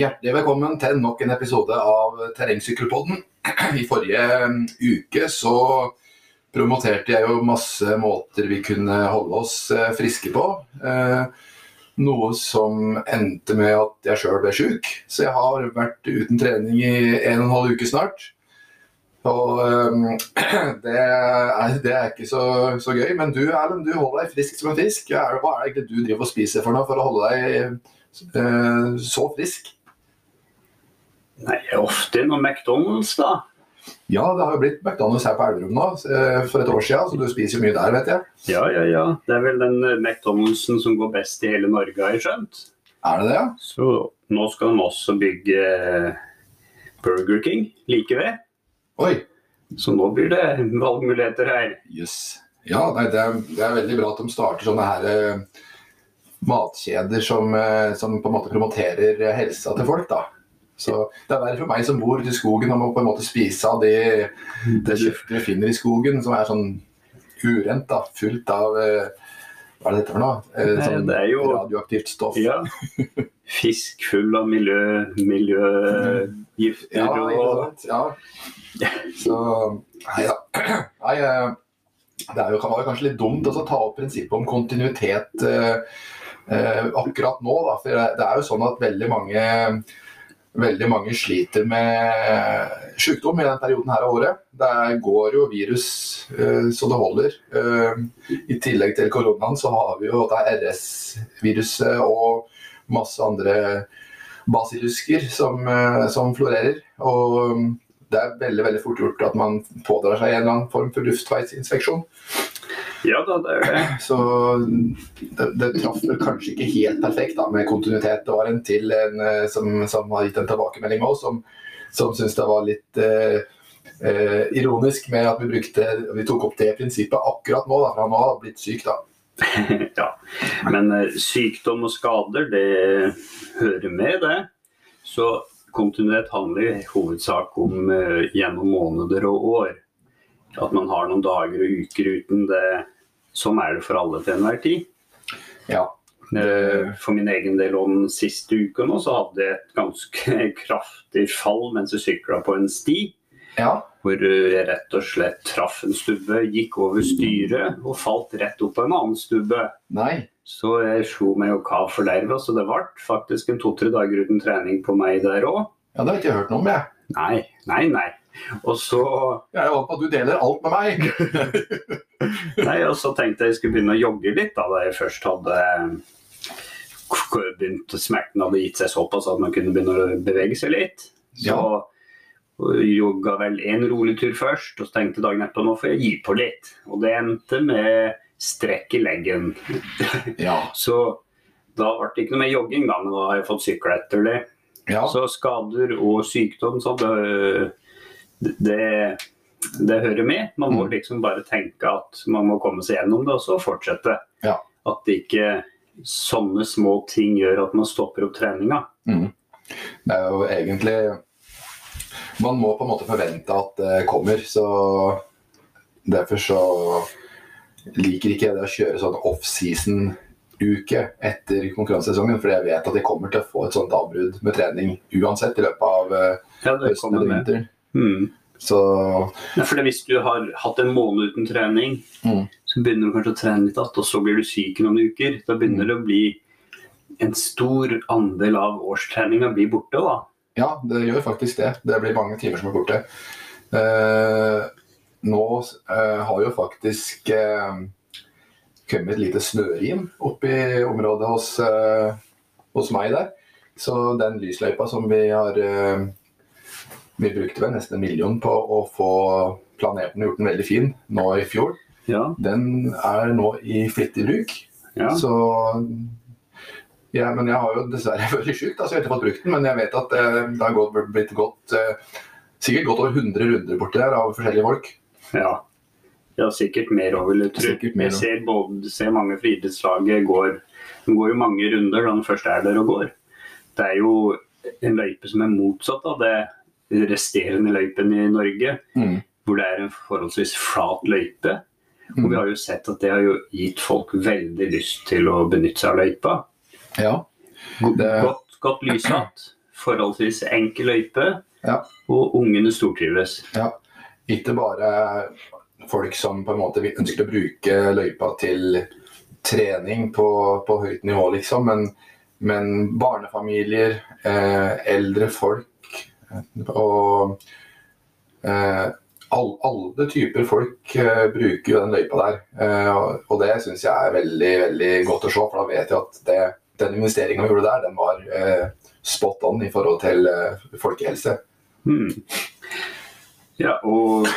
Hjertelig velkommen til nok en episode av Terrengsykkelpodden. I forrige um, uke så promoterte jeg jo masse måter vi kunne holde oss eh, friske på. Eh, noe som endte med at jeg sjøl ble sjuk. Så jeg har vært uten trening i en og en halv uke snart. Og um, det, er, det er ikke så, så, gøy. Men du Erlend, du holder deg frisk som en fisk. Hva er det egentlig du driver og spiser for noe for å holde deg uh, så frisk? Nei, ofte noe McDonald's, da. Ja, det har jo blitt McDonald's her på Elverum nå eh, for et år siden, så du spiser jo mye der, vet jeg. Ja, ja, ja. Det er vel den eh, McDonald'sen som går best i hele Norge, har jeg skjønt. Er det det, ja? Så nå skal de også bygge Burger King like ved. Oi. Så nå blir det valgmuligheter her. Yes. Ja, nei, det, er, det, er, veldig bra at de starter sånne her matkjeder som, som, på en måte promoterer helsa til folk. da. Så Det er verre for meg som bor ute i skogen og må på en måte spise av det, det kjøttet vi finner i skogen, som er sånn urent, da, fullt av uh, hva er det dette for noe? Sånn det er jo radioaktivt stoff. Ja. Fisk full av miljø, miljøgifter ja, og ja. Så Nei da. Nei, det er jo, var kanskje litt dumt å ta opp prinsippet om kontinuitet eh, eh, akkurat nå. Da. For det er jo sånn at veldig mange, veldig mange sliter med sykdom i denne perioden her av året. Det går jo virus eh, så det holder. Eh, I tillegg til koronaen så har vi jo RS-viruset og masse andre basilusker som, eh, som florerer. Og det er veldig veldig fort gjort at man pådrar seg en eller annen form for luftveisinfeksjon. Ja da, det er det. Så det, det traff kanskje ikke helt perfekt da, med kontinuitet. Det var en til en, eh, som, som, har gitt en tilbakemelding òg, som, som syntes det var litt eh, eh, ironisk med at vi, brukte, vi tok opp det prinsippet akkurat nå, da, for han har blitt syk. da. ja, Men eh, sykdom og skader, det hører med, det. Så kontinuitet handler i hovedsak om uh, gjennom måneder og år. At man har noen dager og uker uten det. Sånn er det for alle til enhver tid. Ja. Uh, for min egen del om den siste uka nå, så hadde jeg et ganske kraftig fall mens jeg sykla på en sti. Ja. Hvor jeg rett og slett traff en stubbe, gikk over styret og falt rett opp på en annen stubbe. Nei. Så jeg slo meg jo kav for derva, Så det ble faktisk en to-tre dager uten trening på meg der òg. Ja, det har jeg ikke hørt noe om, jeg. Nei, nei, nei. Og så Jeg er vant på at du deler alt med meg. nei, og så tenkte jeg jeg skulle begynne å jogge litt da, da jeg først hadde begynt Smerten hadde gitt seg såpass at man kunne begynne å bevege seg litt. Så ja. jogga vel en rolig tur først, og så tenkte dagen etterpå nå får jeg gi på litt. Og det endte med strekk i leggen. Ja. Så da ble det ikke noe mer jogging, da, men da har jeg fått sykle etter det. Ja. Så skader og sykdom, så det, det, det hører med. Man må mm. liksom bare tenke at man må komme seg gjennom det, og så fortsette. Ja. At ikke sånne små ting gjør at man stopper opp treninga. Mm. Det er jo egentlig Man må på en måte forvente at det kommer, så derfor så liker ikke jeg det å kjøre sånn offseason-uke etter konkurransesesongen, fordi jeg vet at jeg kommer til å få et sånt avbrudd med trening uansett i løpet av uh, ja, høsten eller vinteren. Mm. Så ja, for Hvis du har hatt en måned uten trening, mm. så begynner du kanskje å trene litt igjen, og så blir du syk i noen uker. Da begynner det å bli en stor andel av årstreninga blir borte. da. Ja, det gjør faktisk det. Det blir mange timer som er borte. Eh, nå eh, har jo faktisk eh, kommet et lite snørim opp i området hos, uh, hos, meg der. Så den lysløypa som vi har Vi brukte vel nesten en million på å få planeten gjort den veldig fin nå i fjor. Ja. Den er nå i flittig bruk. Ja. Så ja, men jeg har jo dessverre vært sjuk, så jeg har ikke fått brukt den. Men jeg vet at det har gått, blitt gått sikkert gått over 100 runder borti der av forskjellige folk. Ja. ja, sikkert mer òg, vil jeg tro. Jeg ser, både, ser mange friidrettslag går, de går jo mange runder da den først er der og går. Det er jo en løype som er motsatt av det resterende løypen i Norge. Mm. Hvor det er en forholdsvis flat løype. Og vi mm. har jo sett at det har jo gitt folk veldig lyst til å benytte seg av løypa. Ja. Det... Godt, godt lyssatt. forholdsvis enkel løype, Ja. og ungene stortrives. Ikke bare folk som på en måte ønsker å bruke løypa til trening på, på høyt nivå, liksom, men, men barnefamilier, eh, eldre folk og eh, all, alle typer folk eh, bruker jo den løypa der. Eh, og, det syns jeg er veldig veldig godt å se, for da vet jeg at det, den investeringa vi gjorde der, den var spot on i forhold til eh, folkehelse. Hmm. Ja, og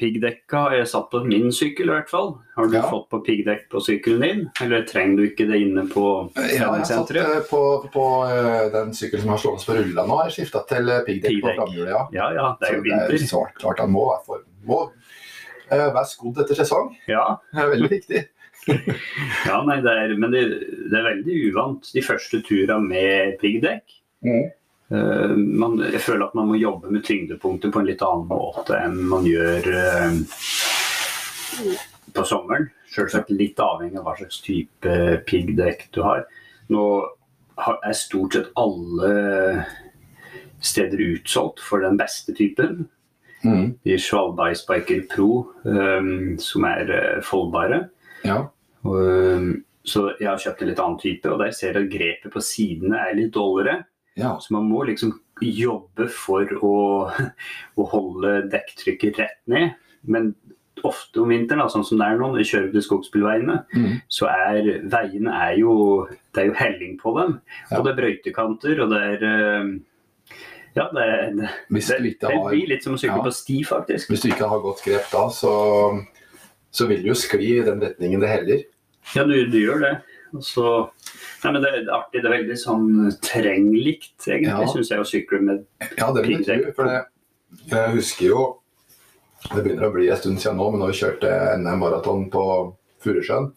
piggdekka jeg satt på min sykkel i hvert fall. Har du Ja. fått på piggdekk på sykkelen din, eller trenger du ikke det inne på treningssenteret? Ja, jeg har satt eh, på, på eh, den sykkelen som har stående på rulla nå, har skifta til eh, piggdekk på framhjulet. Ja. Ja ja, det er jo Så det er svart, klart han må, for, må uh, være skodd etter sesong. Ja, Det er veldig viktig. ja nei, det er, men det, det er veldig uvant de første turene med piggdekk. Eh, man, jeg føler at man må jobbe med tyngdepunktet på en litt annen måte enn man gjør eh, på sommeren. Selvsagt litt avhengig av hva slags type piggdekk du har. Nå har- er stort sett alle steder utsolgt for den beste typen. Mm. De Svalbard Spiker Pro, um, som er uh, foldbare. Ja. Um, så jeg har kjøpt en litt annen type, og der ser jeg at grepet på sidene er litt dårligere. Ja. Så man må liksom jobbe for å, å holde dekktrykket rett ned. Men ofte om vinteren, da, sånn som det er nå, når vi kjører de skogsbilveiene, Mm. så er veiene er jo, det er jo helling på dem. Ja. Og det er brøytekanter, og det er um, Ja, det, det, det, det blir litt som å sykle Ja. på sti, faktisk. hvis du ikke har godt grep da, så, så vil du jo skli i den retningen det heller. Ja, du, du gjør det. Og så Nei, men det er artig. Det er veldig sånn terrenglikt, egentlig, Ja. syns jeg, å sykle med Ja, det vil jeg tro. For det, jeg husker jo Det begynner å bli en stund siden nå, men når vi kjørte NM-maraton på Furusjøen,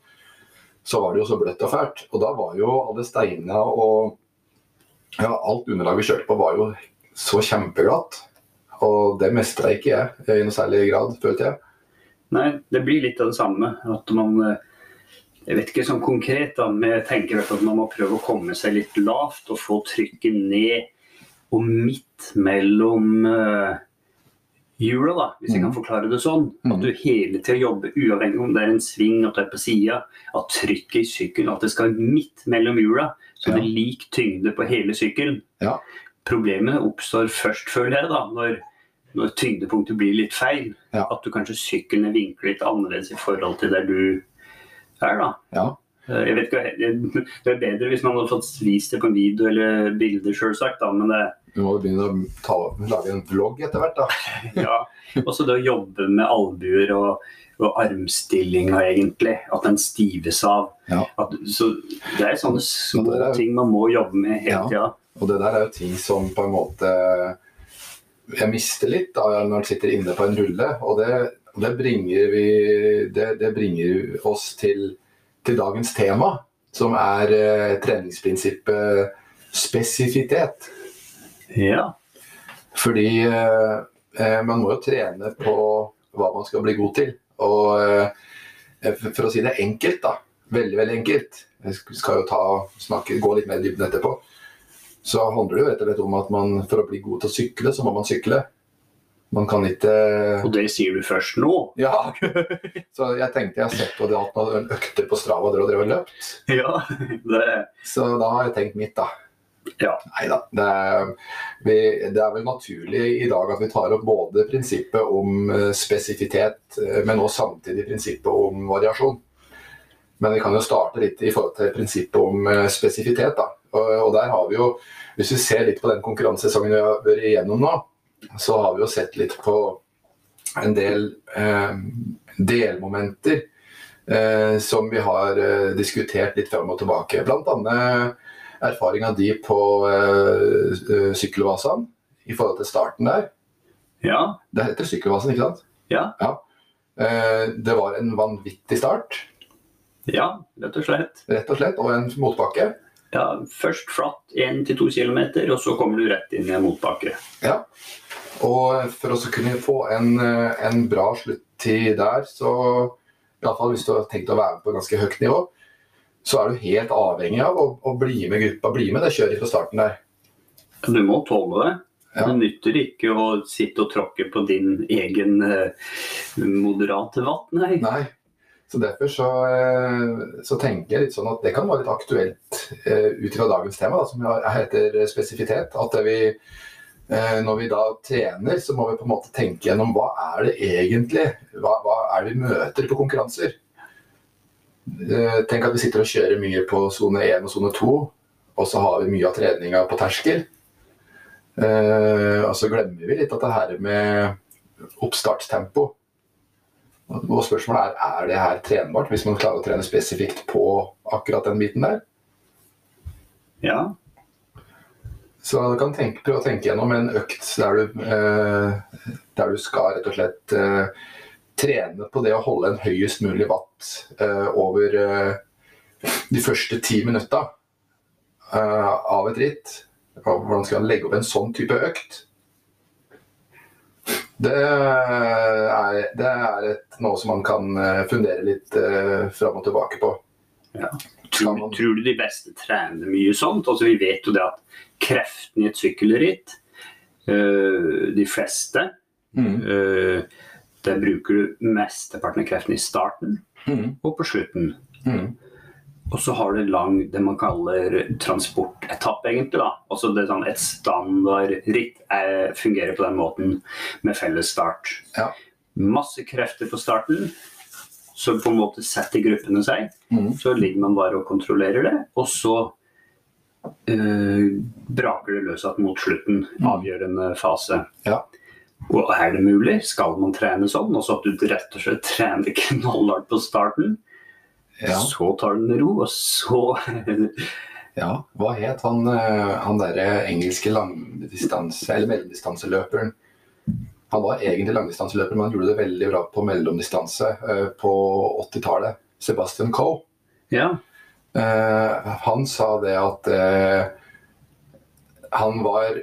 så var det jo så bløtt og fælt. Og da var jo alle steinene og ja, alt underlaget vi kjørte på, var jo så kjempeglatt. Og det mestra ikke jeg i noe særlig grad, følte jeg. Nei, det blir litt av det samme. At man eh, Jeg vet ikke sånn konkret, da, men jeg tenker at man må prøve å komme seg litt lavt og få trykket ned og midt mellom uh, hjula, da, hvis jeg Mm. kan forklare det sånn. Mm. At du hele tida jobber, uavhengig om det er en sving, at det er på sida, at trykket i sykkelen at det skal midt mellom hjula, så det er lik tyngde på hele sykkelen. Ja. Problemet oppstår først, føler jeg, da, når, når tyngdepunktet blir litt feil. Ja. At du kanskje sykkelen er vinklet litt annerledes i forhold til der du er, da. Ja. Eh, Jeg vet ikke, Det er bedre hvis man hadde fått vist det på en video eller bilder, selvsagt, Du men det, Vi må begynne å ta, lage en vlogg etter hvert, da. ja. Også det å jobbe med albuer og, og armstillinga, egentlig. At den stives av. Ja. At, så det er sånne små er- ting man må jobbe med hele Ja. tida. Og det der er jo ting som på en måte jeg mister litt da når man sitter inne på en rulle. Og det, det, bringer, vi, det, det bringer oss til, til dagens tema, som er eh, treningsprinsippet spesifitet. Ja. Fordi eh, eh, man må jo trene på hva man skal bli god til. Og eh, for for å si det enkelt, da. Veldig, veldig enkelt. Jeg skal jo ta, snakke, gå litt mer i dybden etterpå. Så handler det jo rett og slett om at man for å bli god til å sykle, så må man sykle. Man kan ikke Og det sier du først nå? Ja! Så jeg tenkte jeg har sett og hatt noen økter på Strava der og drevet og løpt. Ja. Det, Så da har jeg tenkt mitt, da. Ja. Nei da. Det, det er vel naturlig i dag at vi tar opp både prinsippet om eh, spesifitet, eh, men også samtidig prinsippet om variasjon. Men vi kan jo starte litt i forhold til prinsippet om eh, spesifitet. da. Og, og der har vi jo, Hvis vi ser litt på den konkurransesesongen vi har vært igjennom nå, så har vi jo sett litt på en del eh, delmomenter eh, som vi har eh, diskutert litt fram og tilbake. Annet erfaringa di på eh, eh, i forhold til starten der. ja. Det heter Sykkelvasen, ikke sant? Ja. Eh, det var en vanvittig start, Ja, rett og slett. rett og slett, og en motbakke. Ja, først flatt 1-2 km, og så kommer du rett inn i en motbakke. Ja. Og for å kunne få en, eh, en bra sluttid der, så iallfall hvis du har tenkt å være med på ganske høyt nivå, så er du helt avhengig av å, å bli med gruppa, bli med det kjøret fra starten der. Du må tåle det. Ja. Det nytter ikke å sitte og tråkke på din egen eh, moderate vatt, nei. Nei. Så derfor så, eh, så tenker jeg litt sånn at det kan være litt aktuelt eh, ut fra dagens tema, da, som heter spesifitet. At vi, eh, når vi da trener, så må vi på en måte tenke gjennom hva er det egentlig? Hva, hva er det vi møter på konkurranser? Tenk at vi sitter og kjører mye på sone 1 og sone 2, og så har vi mye av treninga på terskel. Og så glemmer vi litt at det her med oppstartstempo. Og spørsmålet er er det her trenbart, hvis man klarer å trene spesifikt på akkurat den biten der. Ja. Så du kan tenke, prøve å tenke gjennom en økt der du, eh, der du skal rett og slett eh, trene på det å holde en høyest mulig watt eh, over eh, de første ti minutta eh, av et ritt. Hvordan skal man legge opp en sånn type økt? Det er, det er et, noe som man kan eh, fundere litt eh, fram og tilbake på. Tror, man- tror du de beste trener mye sånt? Altså, vi vet jo det at kreften i et sykkelritt, øh, de fleste, øh, der bruker du mesteparten av kreften i starten Mm. og på slutten. Mm. Og så har du lang, det man kaller transportetappe, egentlig. da. Også det er sånn Et standardritt er- fungerer på den måten med felles start. Ja. Masse krefter på starten, så på en måte setter gruppene seg. Mm. Så ligger man bare og kontrollerer det, og så øh, braker det løs igjen mot slutten. Avgjørende fase. Ja. Og er det mulig? Skal man trene sånn? Og så at du rett og slett trener knallhardt på starten, Ja. så tar den ro, og så Ja, hva het han, eh, han derre engelske langdistanse- eller mellomdistanseløperen? Han var egentlig langdistanseløper, men han gjorde det veldig bra på mellomdistanse eh, på 80-tallet. Sebastian Coe. Ja. Eh, han sa det at han var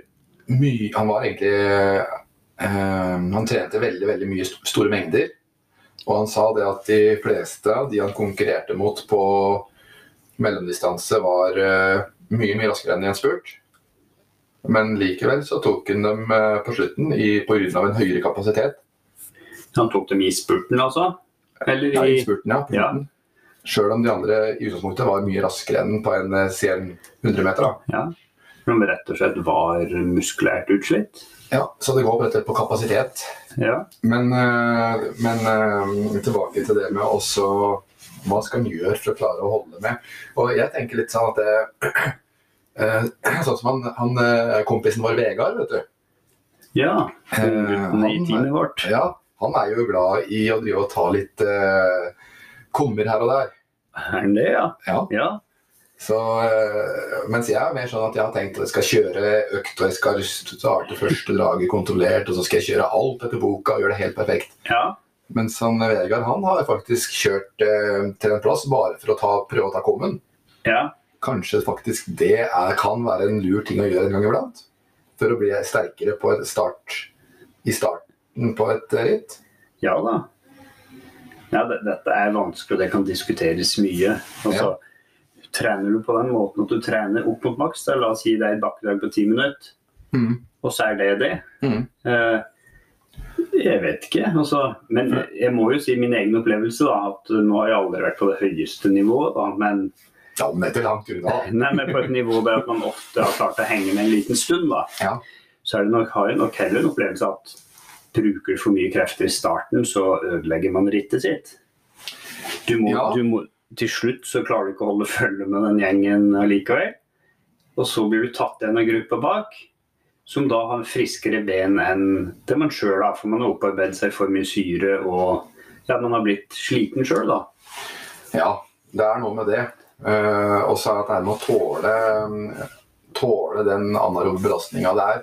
mye Han var egentlig Han trente veldig, veldig mye store mengder. Og han sa det at de fleste av de han konkurrerte mot på mellomdistanse, var eh, mye mye raskere enn i en spurt. Men likevel så tok han dem eh, på slutten i- på grunn av en høyere kapasitet. Han tok dem i spurten, altså? Eller Ja, i i spurten, ja. Ja. Sjøl om de andre i utgangspunktet var mye raskere enn på en CM 100 meter. da. Ja. Men rett og slett var muskulært utslitt? Ja, Så det går rett og slett på kapasitet. Ja. Men, eh, men eh, tilbake til det med også hva skal en gjøre for å klare å holde med. Og jeg tenker litt sånn at det eh, Sånn som han, han kompisen vår Vegard, vet du. ja. Eh, i teamet vårt. Ja, han er jo glad i å drive og ta litt kummer her og der. Er han det, ja? Ja. Ja. Så, eh, mens jeg er mer sånn at jeg har tenkt at jeg skal kjøre økt, og jeg skal starte første draget kontrollert, og så skal jeg kjøre alt etter boka og gjøre det helt perfekt. ja. Mens han Vegard han har faktisk kjørt eh, til en plass bare for å ta, prøve å ta kommen. Ja. Kanskje faktisk det er, kan være en lur ting å gjøre en gang iblant. For å bli sterkere på et start, i starten på et ritt. Ja da. Ja, det, dette er vanskelig, og det kan diskuteres mye. Altså, Trener du på den måten at du trener opp mot maks, la oss si det er et bakkedrag på ti minutter, Mm. og så er det det. Mm. Eh, jeg vet ikke. Altså, men jeg må jo si min egen opplevelse, da, at nå har jeg aldri vært på det høyeste nivået. Da, men, Ja, men er langt unna. nei, men på et nivå der at man ofte har klart å henge med en liten stund. Da. Ja. Så er det nok, har jeg nok heller en opplevelse at bruker du for mye krefter i starten, så ødelegger man rittet sitt. Du må, Ja. du må, til slutt så klarer du ikke å holde følge med den gjengen likevel. Og så blir du tatt igjen av gruppa bak, som da har friskere ben enn det man sjøl har. For man har opparbeidet seg for mye syre og ja, man har blitt sliten sjøl, da. Ja, det er noe med det. Uh, og så er det med å tåle, tåle den anarobe belastninga det er.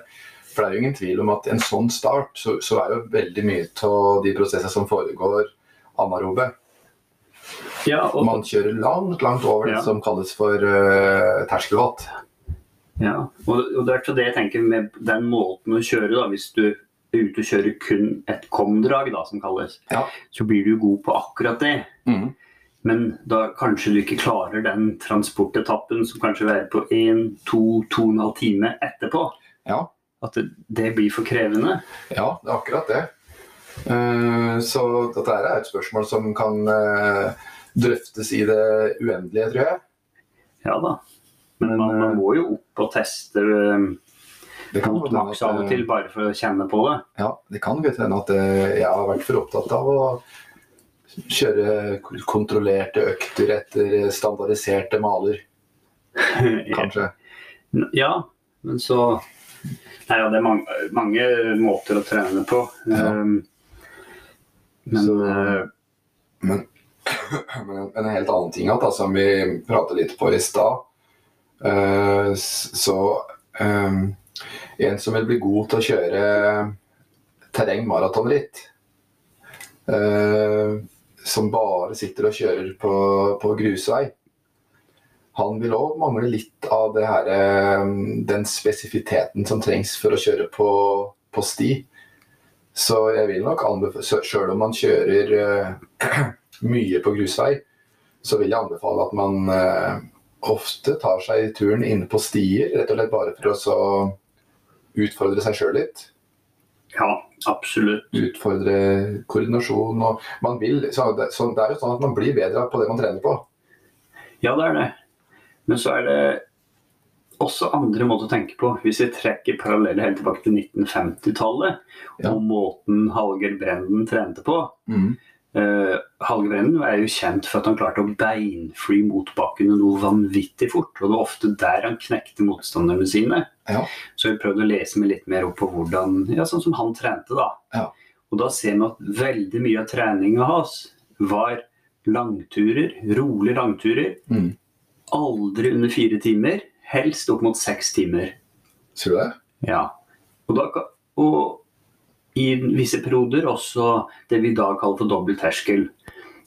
For det er jo ingen tvil om at en sånn start, så, så er jo veldig mye av de prosessene som foregår, anarobe. Ja, og, Man kjører langt, langt over det Ja. som kalles for uh, terskelvatt. ja. og, og det er til det jeg tenker med den måten å kjøre, da, hvis du er ute og kjører kun et kom-drag, da, som kalles, Ja. så blir du god på akkurat det. Mm. Men da kanskje du ikke klarer den transportetappen som kanskje er på 1, 2, 2,5 time etterpå. Ja. At det, det blir for krevende. Ja, det er akkurat det. Uh, Så dette er et spørsmål som kan eh, drøftes i det uendelige, tror jeg. Ja da. Men Men, man, eh, må jo opp og teste eh, Det kan mot godt maks at, av og eh, til, bare for å kjenne på det. Ja, det kan godt hende at eh, jeg har vært for opptatt av å kjøre kontrollerte økter etter standardiserte maler, kanskje. Ja, men så Nei, ja, det er mange, mange måter å trene på. Ja. Um, Men Så- eh, Men, men en helt annen ting da, som vi pratet litt på i stad, eh, så eh, En som vil bli god til å kjøre terrengmaratonritt, eh, som bare sitter og kjører på, på grusvei, han vil òg mangle litt av her, eh, den spesifiteten som trengs for å kjøre på, på sti. Så jeg vil nok anbefale, sjøl om man kjører eh, mye på grusvei, så vil jeg anbefale at man eh, ofte tar seg turen inne på stier, rett og slett bare for å så utfordre seg sjøl litt. ja, absolutt. Utfordre koordinasjon og man vil, så det, så det er jo sånn at man blir bedre på det man trener på. Ja, det er det. Men så er det også andre måter å tenke på. Hvis vi trekker paralleller helt tilbake til 1950-tallet, Ja. og måten Hallgeir Brenden trente på. Uh, Hallgeir Brenden er jo kjent for at han klarte å beinfly motbakkene noe vanvittig fort. Og det var ofte der han knekte motstanderne sine. Ja. Så vi prøvde å lese meg litt mer opp på hvordan, ja, sånn som han trente. da. Ja. Og da ser vi at veldig mye av treninga hans var langturer, rolige langturer. Mm. Aldri under fire timer, helst opp mot seks timer. Ser du det? Ja. Og, da, og i visse perioder også det vi i dag kaller for dobbel terskel.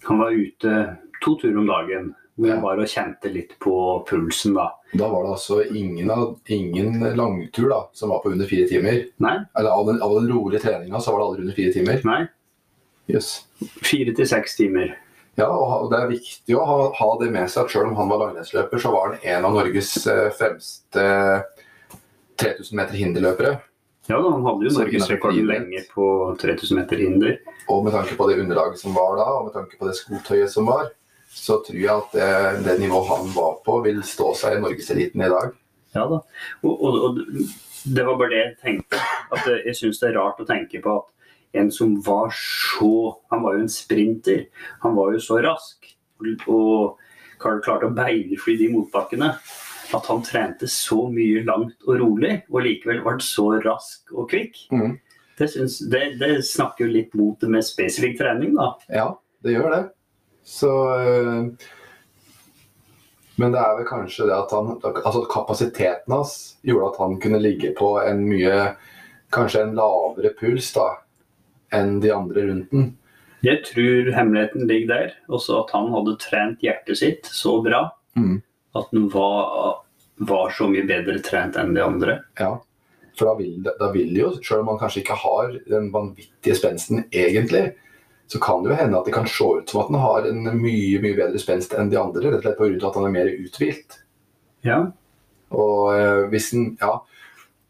Han var ute to turer om dagen. Hvor jeg var bare kjente litt på pulsen, da. Da var det altså ingen, ingen langtur da, som var på under fire timer. Nei, Eller av den, av den rolige treninga så var det aldri under fire timer. nei. Yes. Fire til seks timer. Ja, og det er viktig å ha, ha det med seg at selv om han var langrennsløper, så var han en av Norges eh, fremste 3000 meter hinderløpere. Ja han hadde jo innenfor lenge på 3000 meter hinder. Og med tanke på det underlaget som var da, og med tanke på det skotøyet som var, så tror jeg at det, det nivået han var på, vil stå seg i norgeseliten i dag. Ja da. Og, og, og det var bare det jeg tenkte. At jeg syns det er rart å tenke på at en som var så Han var jo en sprinter. Han var jo så rask og Carl klarte å beinefly de motbakkene. At han trente så mye langt og rolig, og likevel var så rask og kvikk. Mm. Det, synes, det, det snakker jo litt mot det med spesifikk trening, da. Ja, det gjør det. Så øh, Men det er vel kanskje det at han Altså kapasiteten hans gjorde at han kunne ligge på en mye Kanskje en lavere puls da enn de andre rundt den. Jeg tror hemmeligheten ligger der. Også at han hadde trent hjertet sitt så bra Mhm. At den var, var så mye bedre trent enn de andre. Ja. For da vil, da vil det jo, selv om man kanskje ikke har den vanvittige spensten egentlig, så kan det jo hende at det kan se ut som at den har en mye mye bedre spenst enn de andre, rett og slett på grunn av at han er mer uthvilt. Ja, Og eh, hvis den Ja.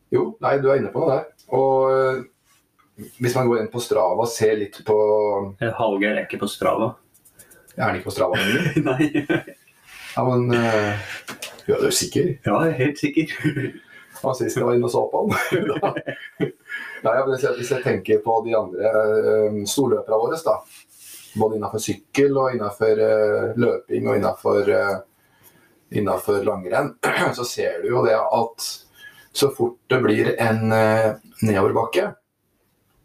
Jo, nei, du er inne på noe der. Og eh, hvis man går inn på Strava og ser litt på Halger er ikke på Strava. Er han ikke på Strava. Nei. Ja, men uh, Ja, du er sikker? Ja, jeg er helt sikker. Og sist jeg var inne og så på han. Nei, hvis, jeg, tenker på de andre uh, storløperne våre, da. Både innenfor sykkel og innenfor eh, løping og innenfor, eh, innenfor langrenn, så ser du jo det at så fort det blir en eh, nedoverbakke,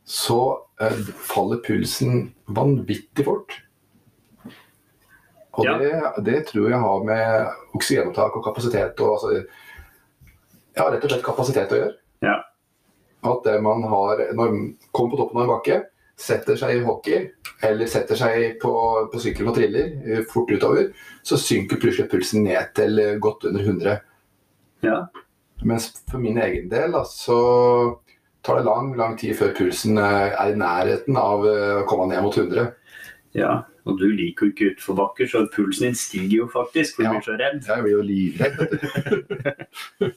så eh, faller pulsen vanvittig fort. Og Ja. det, det tror jeg har med oksygenopptak og kapasitet og altså, Ja, rett og slett kapasitet å gjøre. Ja. At det man har når man kommer på toppen av en bakke, setter seg i hockey eller setter seg på, på sykkel og triller eh, fort utover, så synker plutselig pulsen ned til eh, godt under 100. Ja. Mens for min egen del da, så tar det lang lang tid før pulsen eh, er i nærheten av eh, å komme ned mot 100. ja. Og du liker jo ikke utforbakker, så pulsen din stiger jo faktisk, for du Ja. blir så redd. Jeg blir jo livredd.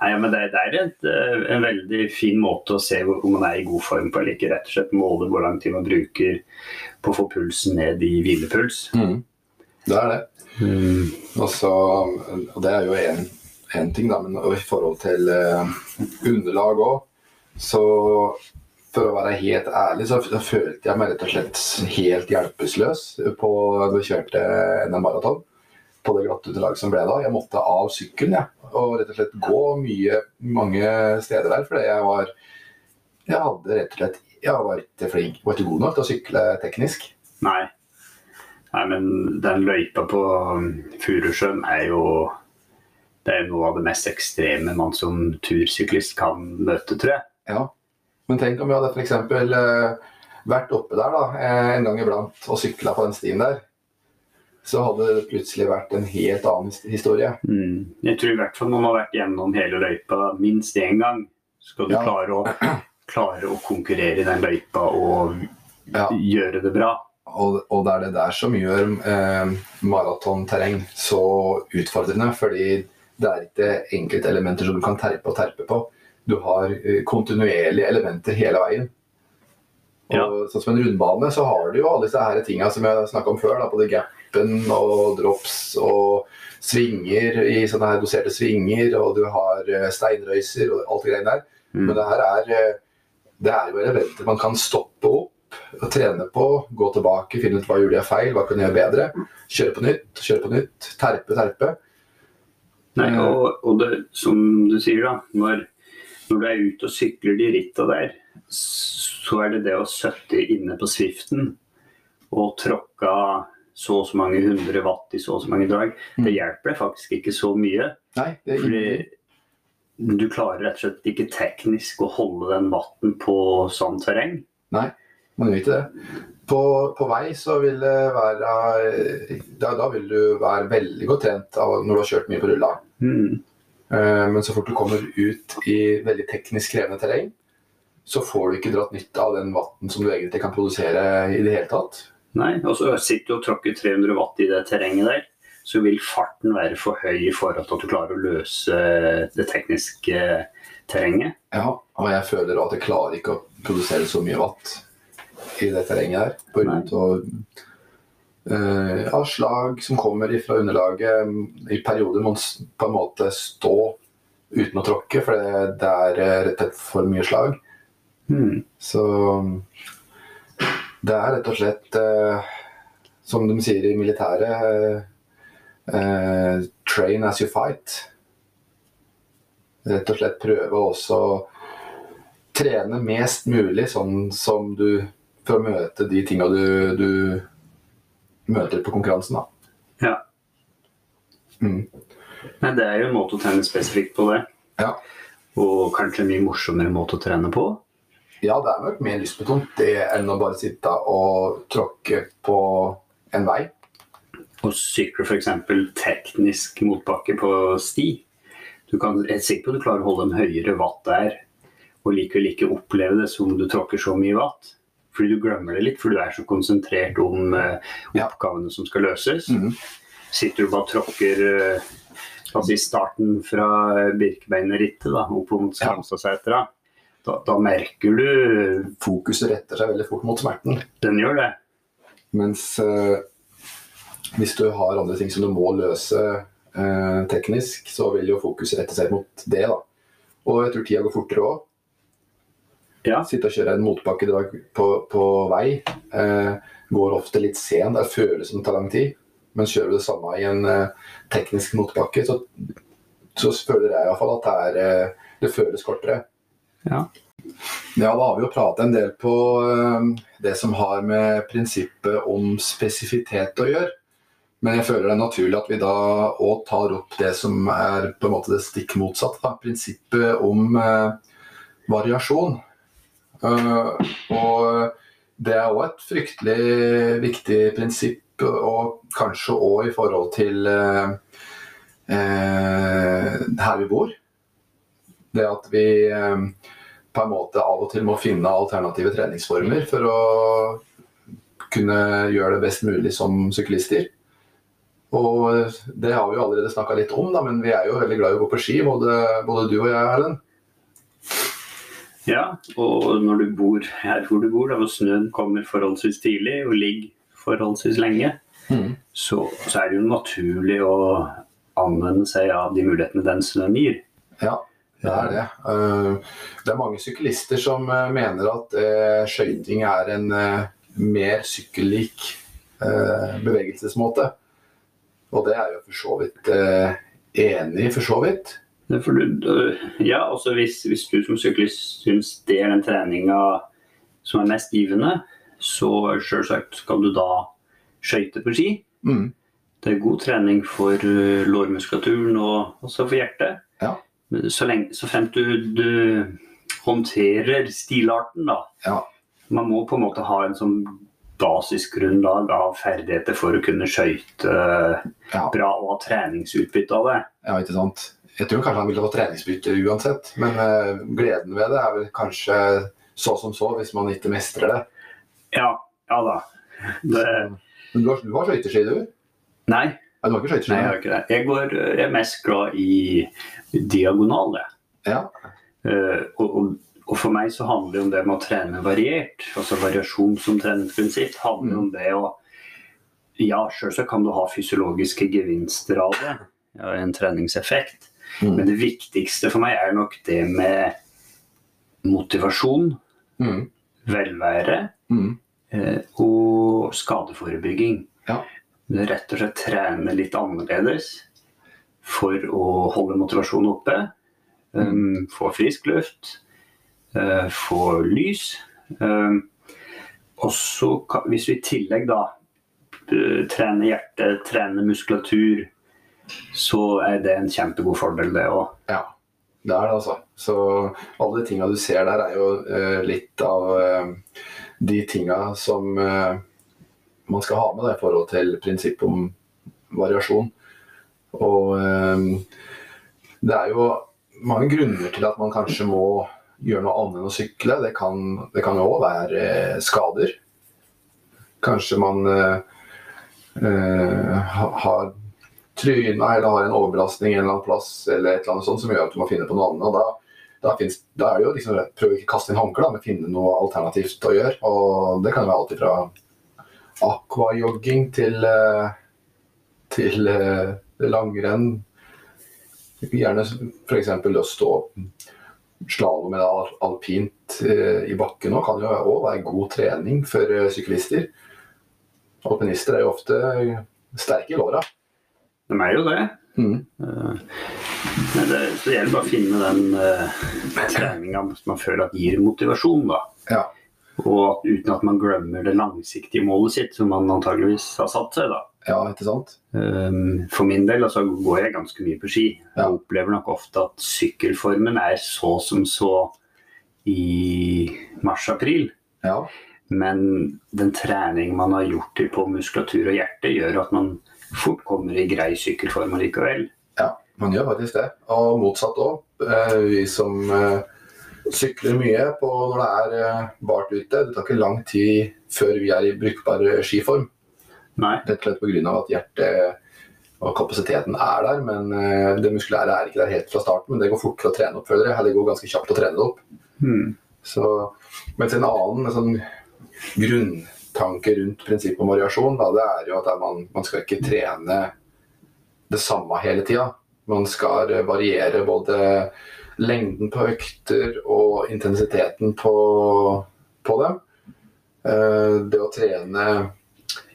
Nei, men det, det er et, eh, en veldig fin måte å se om man er i god form på, eller ikke. Rett og slett måle hvor lang tid man bruker på å få pulsen ned i hvilepuls. Mm. Det er det. Og, så, og det er jo én ting, da, men i forhold til eh, underlag òg, så for å være helt ærlig, så, følte jeg meg rett og slett helt hjelpeløs på da kjørte NM Maraton. På det glatte underlaget som ble da. Jeg måtte av sykkelen jeg, og rett og slett gå mye, mange steder der. Fordi jeg var Jeg hadde rett og slett Jeg var ikke flink, var ikke god nok til å sykle teknisk. Nei. Nei, men den løypa på um, Furusjøen er jo det er noe av det mest ekstreme man som tursyklist kan møte, tror jeg. Ja. Men tenk om vi hadde f.eks. Eh, vært oppe der da, eh, en gang iblant og sykla på den stien der. Så hadde det plutselig vært en helt annen historie. Mm. Jeg tror i hvert fall man har vært gjennom hele løypa minst én gang. Skal du Ja. klare, å, klare å konkurrere i den løypa og Ja. gjøre det bra. Og, og det er det der som gjør eh, maratonterreng så utfordrende. Fordi det er ikke enkeltelementer som du kan terpe og terpe på. Du har eh, kontinuerlige elementer hele veien. Og Ja. Sånn som en rundbane, så har du jo alle disse her tinga som jeg snakka om før. Da, både gapen og drops og svinger i sånne her doserte svinger. Og du har eh, steinrøyser og alt det greiene der. Mm. Men det her er, eh, det er jo elementer man kan stoppe opp å trene på. Gå tilbake, finne ut hva gjorde jeg feil, hva kan jeg gjøre bedre. Kjøre på nytt, kjøre på nytt. Terpe, terpe. Nei, og, og det, som du sier, da. Når, når du er ute og sykler de ritta der, så er det det å sitte inne på Swiften og tråkka så og så mange hundre watt i så og så mange drag, det hjelper deg faktisk ikke så mye. Nei, det er Fordi du klarer rett og slett ikke teknisk å holde den vatten på sånn terreng. Nei, Man gjør ikke det. På, på vei så vil det være da, da vil du være veldig godt trent av når du har kjørt mye på rulla. Mm. Eh, Men så fort du kommer ut i veldig teknisk krevende terreng, så får du ikke dratt nytte av den vatten som du egentlig kan produsere i det hele tatt. Nei, og så sitter du og tråkker 300 watt i det terrenget der, så vil farten være for høy i forhold til at du klarer å løse det tekniske terrenget. Ja, og jeg føler at jeg klarer ikke å produsere så mye watt i det terrenget her. På grunn av eh, ja, slag som kommer fra underlaget. I perioder må man på en måte stå uten å tråkke, for det, det er eh, rett og slett for mye slag. Mm. Så det er rett og slett, eh, som de sier i militæret, train as you fight. Rett og slett prøve også å trene mest mulig sånn som du For å møte de tinga du, du møter på konkurransen, da. Ja. Mm. Nei, det er jo en måte å trene spesifikt på det. Ja. Og kanskje en mye morsommere måte å trene på. ja, det er nok mer lystbetont det enn å bare sitte og tråkke på en vei. Og sykle f.eks. teknisk motbakke på sti. Du kan, jeg er sikker på at du klarer å holde en høyere watt der, og likevel ikke oppleve det som du tråkker så mye watt. Fordi du glemmer det litt, fordi du er så konsentrert om eh, oppgavene som skal løses. Mhm. Sitter du bare og tråkker eh, la oss starten fra Birkebeinerrittet opp mot Skamstadsetra, da, da merker du Fokuset retter seg veldig fort mot smerten. Den gjør det. Mens eh, hvis du har andre ting som du må løse eh, teknisk, så vil jo fokuset rette seg mot det. da. Og jeg tror tida går fortere òg. Ja. Sitte og kjøre en motbakkedrag på, på vei eh, går ofte litt sent. Det føles som det tar lang tid. Men kjører du det samme i en eh, teknisk motbakke, så, så føler jeg i hvert fall at det, er, eh, det føles kortere. Ja. Ja, da har vi jo pratet en del på eh, det som har med prinsippet om spesifitet å gjøre. Men jeg føler det er naturlig at vi da òg tar opp det som er på en måte det stikk motsatte. Da. Prinsippet om eh, variasjon. Eh, og det er òg et fryktelig viktig prinsipp, og kanskje òg i forhold til eh, eh, her vi bor. Det at vi eh, på en måte av og til må finne alternative treningsformer for å kunne gjøre det best mulig som syklister. Og det har vi jo allerede snakka litt om, da, men vi er jo veldig glad i å gå på ski, både, både du og jeg, Erlend. Ja, og når du bor her hvor du bor, da, hvor snøen kommer forholdsvis tidlig og ligger forholdsvis lenge, Mm. så, så er det jo naturlig å anvende seg av de mulighetene den snøen gir. Ja, det er det. Eh, Det er mange syklister som eh, mener at eh, skøyting er en mer sykkellik bevegelsesmåte. Og det er jo for så vidt enig i, for så vidt. Du, ja, også hvis, hvis du som syklist syns det er den treninga som er mest givende, så selvsagt skal du da skøyte på ski. Mm. Det er god trening for uh, lårmuskulaturen og også for hjertet. Ja. Så, lenge, så fremt du, du håndterer stilarten, da. Ja. Man må på en måte ha en sånn basisgrunnlag av ferdigheter for å kunne skøyte Ja. bra og ha treningsutbytte av det. ja, ikke sant. Jeg tror kanskje han ville få treningsbytte uansett, men uh, gleden ved det er vel kanskje så som så, hvis man ikke mestrer det. Ja, ja da. Det, Men du har, du har skøyteski, du? nei, Ja, du har ikke skøyteski? nei, jeg har ikke det. Jeg, går, jeg er mest glad i diagonale. Ja. Uh, og, og, og for meg så handler det om det med å trene variert. Altså variasjon som treningsprinsipp handler om det å Ja, selvsagt kan du ha fysiologiske gevinster av det. Ja, en treningseffekt. Mm. Men det viktigste for meg er nok det med motivasjon, Mm. velvære Mm. eh, og skadeforebygging. Ja. Det rett og slett trene litt annerledes for å holde motivasjonen oppe. Um, få frisk luft, uh, få lys. Um, og så hvis vi i tillegg da eh, trener hjerte, trener muskulatur, så er det en kjempegod fordel, det òg. Ja, det er det altså. Så alle de tinga du ser der, er jo eh, litt av eh, de tinga som eh, man skal ha med det i forhold til prinsippet om variasjon. Og eh, det er jo mange grunner til at man kanskje må gjøre noe annet enn å sykle. Det kan, det kan jo òg være eh, skader. Kanskje man eh, har tryna eller har en overbelastning en eller annen plass eller et eller annet sånt som gjør at du må finne på noe annet. Da, da, finnes, da er det jo liksom prøve ikke å kaste inn håndkle, men finne noe alternativt å gjøre. Og det kan jo være alt fra aquajogging til, eh, til eh, langrenn. Gjerne f.eks. å stå slalåm eller al- alpint eh, i bakken òg kan jo òg være god trening for syklister. Alpinister er jo ofte sterke i låra. De er jo det. Mm. Eh, Men det, så det gjelder bare å finne den uh, treninga som man føler at gir motivasjon. da. Ja. Og uten at man glemmer det langsiktige målet sitt, som man antageligvis har satt seg. da. ja, ikke sant? Um, For min del altså, går jeg ganske mye på ski. Ja. Jeg opplever nok ofte at sykkelformen er så som så i mars-april. Ja. Men den trening man har gjort på muskulatur og hjerte, gjør at man fort kommer i grei sykkelform allikevel. Ja, man gjør faktisk det. Og motsatt òg. Vi som eh, sykler mye på når det er eh, bart ute. Det tar ikke lang tid før vi er i brukbar eh, skiform. Nei. Rett og slett pga. at hjertet og kapasiteten er der, men eh, det muskulære er ikke der helt fra starten. Men det går fort å trene opp, føler jeg. Det går ganske kjapt å trene det opp. Hmm. Så, mens en annen en sånn grunntanke rundt prinsippet om variasjon, da, det er jo at man, man skal ikke trene det samme hele tida. Man skal variere både lengden på økter og intensiteten på, på dem. Eh, Det å trene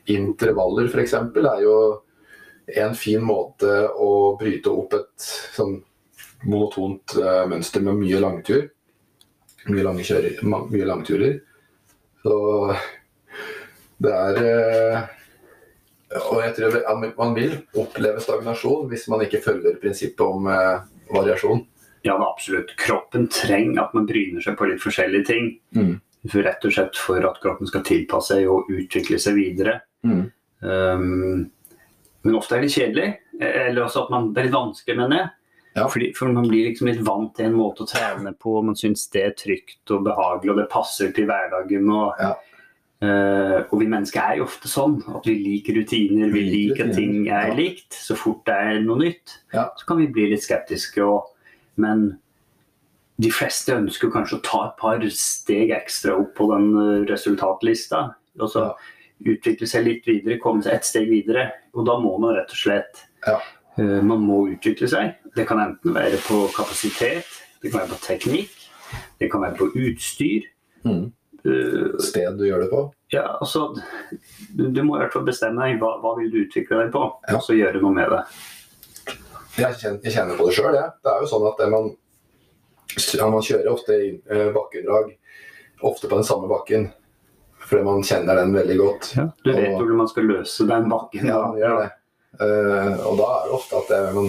intervaller f.eks. er jo en fin måte å bryte opp et sånn monotont eh, mønster med mye langtur. Mye, lange kjører, mye mye langturer. Så det er eh, Og jeg tror man vil oppleve stagnasjon hvis man ikke følger prinsippet om eh, variasjon. Ja, absolutt. Kroppen trenger at man bryner seg på litt forskjellige ting. Mm. For rett og slett for at kroppen skal tilpasse seg og utvikle seg videre. Mm. Um, men ofte er det kjedelig. Eller også at man, det er vanskelig, mener jeg. Ja. Fordi, for man blir liksom litt vant til en måte å trene på, og man syns det er trygt og behagelig, og det passer til hverdagen. Og, Ja. Eh, og vi mennesker er jo ofte sånn at vi liker rutiner, vi liker at ting er ja. likt. Så fort det er noe nytt, Ja. så kan vi bli litt skeptiske. Og, men de fleste ønsker kanskje å ta et par steg ekstra opp på den eh, resultatlista. Og så Ja. utvikle seg litt videre, komme seg ett steg videre. Og da må man rett og slett Ja. eh, Man må utvikle seg. Det kan enten være på kapasitet, det kan være på teknikk, det kan være på utstyr. Mm. Eh, Sted du gjør det på. ja, altså, du, du må i hvert fall bestemme deg hva, hva vil du utvikle deg på, Ja. og så gjøre noe med det. Jeg kjenner, jeg kjenner på det sjøl, jeg. Det er jo sånn at det man, ja, man kjører ofte i eh, bakkedrag, ofte på den samme bakken. Fordi man kjenner den veldig godt. Du vet Og- hvordan man skal løse den bakken. Ja, man gjør det. Uh, og da er det ofte at det, man,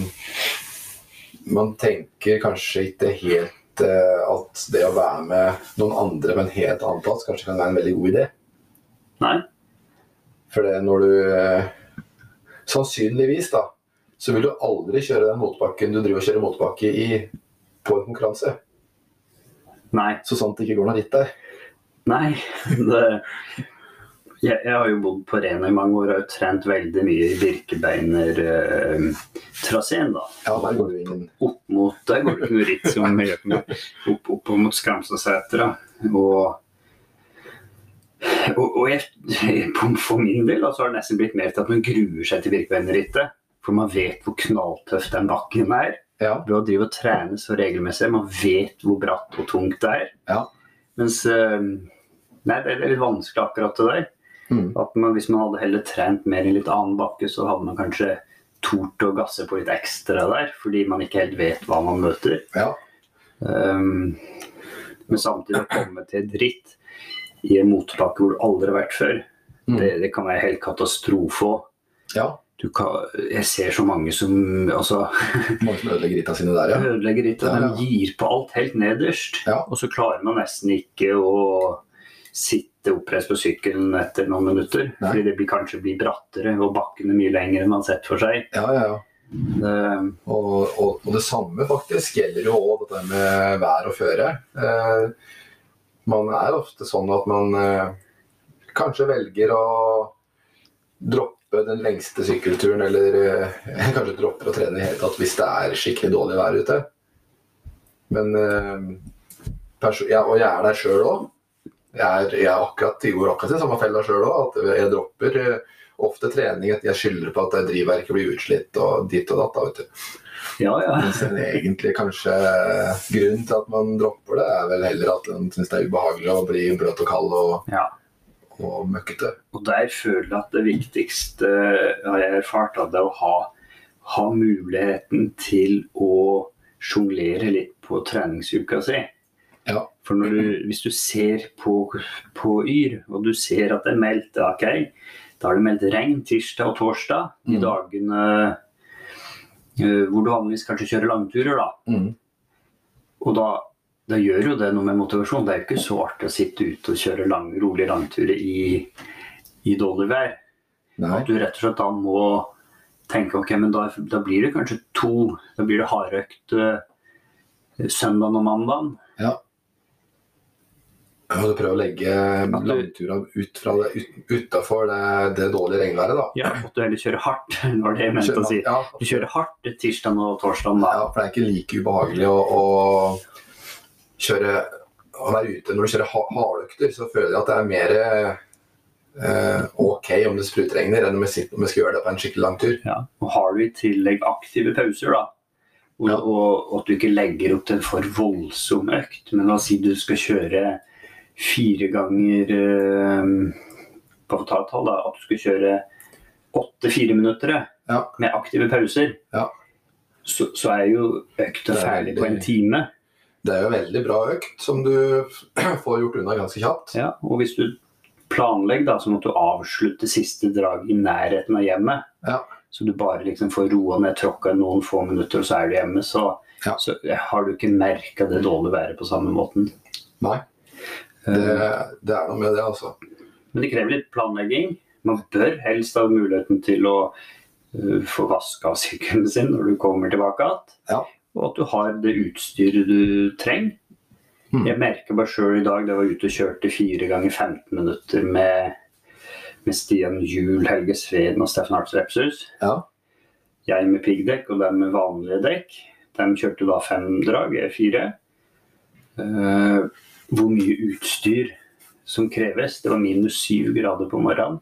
man tenker kanskje ikke helt eh, at det å være med noen andre på en helt annen plass kanskje kan være en veldig god idé. Nei, For det når du eh, Sannsynligvis, da, så vil du aldri kjøre den motbakken du driver og kjører motbakke i på en konkurranse. nei, Så sant det ikke går noe ritt der. nei. Det, jeg, jeg har jo bodd på Rena i mange år og har jo trent veldig mye i Birkebeiner-traseen. da. Ja, der går jo ingen Opp mot Der går det ikke noe ritt som gjør noe. Opp, opp mot Skramstadsetra. Og og, og jeg, for min del altså, har det nesten blitt mer til at man gruer seg til Birkebeinerrittet. For man vet hvor knalltøff den bakken er. Ja. Ved å drive og trene så regelmessig. Man vet hvor bratt og tungt det er. Ja. Mens eh, Nei, det er litt vanskelig akkurat det der. Mm. At man, hvis man hadde heller trent mer i litt annen bakke, så hadde man kanskje tort å gasse på litt ekstra der. Fordi man ikke helt vet hva man møter. ja. Um, men samtidig å komme til dritt i en motbakke hvor du aldri har vært før, Mm. det, det kan være helt katastrofe òg. ja. Du kan, jeg ser så mange som altså, Mange som ødelegger rita sine der, ja. ødelegger rita, Ja, ja. De gir på alt helt nederst. Ja. Og så klarer man nesten ikke å sitte oppreist på sykkelen etter noen minutter. Nei. Fordi det blir, kanskje blir brattere og bakkene mye lengre enn man har sett for seg. Ja, ja, ja. Det, Og, og, og det samme faktisk gjelder jo òg dette med vær og føre. Eh, man er ofte sånn at man eh, kanskje velger å droppe den lengste sykkelturen, eller eh, kanskje dropper å trene i det hele tatt hvis det er skikkelig dårlig vær ute. Men eh, ja, Og jeg er der sjøl òg. Jeg, er- jeg akkurat, går akkurat i samme fella sjøl òg, jeg dropper eh, ofte trening etter jeg skylder på at drivverket blir utslitt og ditt og datt. da, vet du. ja, ja. Mens en egentlig kanskje grunnen til at man dropper det, er vel heller at man syns det er ubehagelig å bli bløt og kald og, ja. og møkkete. Og der føler jeg at det viktigste har jeg erfart, at det er å ha, ha muligheten til å sjonglere litt på treningsuka si. Ja. For når du, hvis du ser på, på Yr, og du ser at det er meldt ok, da er det meldt regn tirsdag og torsdag, de Mm. dagene uh, hvor du vanligvis kanskje kjører langturer. da. Mm. Og da, da gjør jo det noe med motivasjon. Det er jo ikke så artig å sitte ute og kjøre lang, rolige langturer i, i dårlig vær. Nei. At du rett og slett da må tenke ok, men da, da blir det kanskje to. Da blir det hardøkt uh, søndagen og mandagen. Og du prøver å legge langturene ut fra det, utafor det, det dårlige regnværet, da. Ja, at du heller kjører hardt, var det jeg mente å si. Ja, Du kjører hardt tirsdagen og torsdagen da. ja, for det er ikke like ubehagelig å, å kjøre å være ute når du kjører ha- hardøkter, så føler jeg at det er mer eh, OK om det sprutregner, enn om jeg, sitter, om jeg skal gjøre det på en skikkelig lang tur. Ja. Og har du i tillegg aktive pauser, da, og, Ja. og, og at du ikke legger opp til en for voldsom økt, men la oss si du skal kjøre fire ganger eh, På tall, da. At du skulle kjøre åtte fireminuttere Ja. med aktive pauser. Ja. Så, så er jo økta er ferdig på en time. Det er jo en veldig bra økt som du får gjort unna ganske kjapt. Ja, og hvis du planlegger, da, så må du avslutte siste drag i nærheten av hjemmet. Ja. Så du bare liksom får roa ned tråkka i noen få minutter, og så er du hjemme. Så, så har du ikke merka det dårlige været på samme måten. Nei. Det, det er noe med det, altså. Men det krever litt planlegging. Man bør helst ha muligheten til å uh, få vaska av sykkelen sin når du kommer tilbake igjen. Ja. Og at du har det utstyret du trenger. Mm. Jeg merker bare sjøl i dag, da jeg var ute og kjørte fire ganger 15 minutter med, med Stian Juel, Helge Sveden og Steffen Arts Repshus. Ja. Jeg med piggdekk og dem med vanlige dekk. De kjørte da fem drag, jeg fire. Hvor mye utstyr som kreves. Det var minus syv grader på morgenen.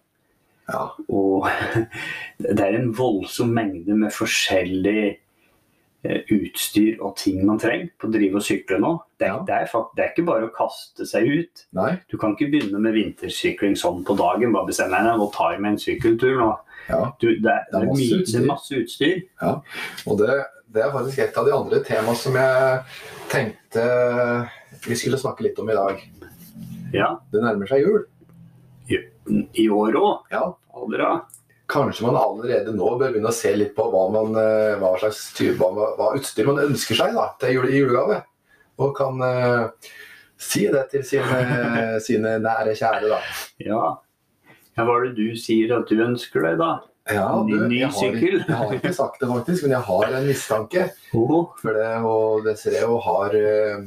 ja. Og det er en voldsom mengde med forskjellig eh, utstyr og ting man trenger på å drive og sykle nå. Det er, Ja. det, er fakt, det er ikke bare å kaste seg ut. Nei. Du kan ikke begynne med vintersykling sånn på dagen. Bare bestemme deg, nå tar jeg meg en sykkeltur nå. Ja. Du, det, er, Det er det, er masse utstyr. masse utstyr. Og det, det er faktisk et av de andre temaene som jeg tenkte vi skulle snakke litt om i dag. Ja. Det nærmer seg jul. I år òg. Ja. Aldra. Kanskje man allerede nå bør begynne å se litt på hva, man, eh, hva slags type, hva, hva utstyr man ønsker seg da, til jule, i julegave. Og kan uh, si det til sine, sine nære kjære. da. Ja. ja. Hva er det du sier at du ønsker deg, da? Ja, ny jeg, har, jeg har ikke sagt det faktisk, men jeg har en mistanke. For det, og Desireo og har eh,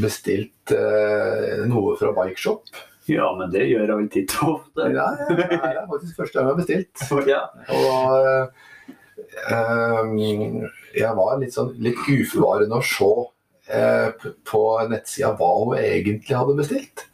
bestilt eh, noe fra Bikeshop. Ja, men det gjør jeg vel titt og ofte. Ja, ja, det er faktisk første gang jeg har bestilt. Ja. Og eh, jeg var litt, sånn, litt uforvarende å se eh, på nettsida hva hun egentlig hadde bestilt.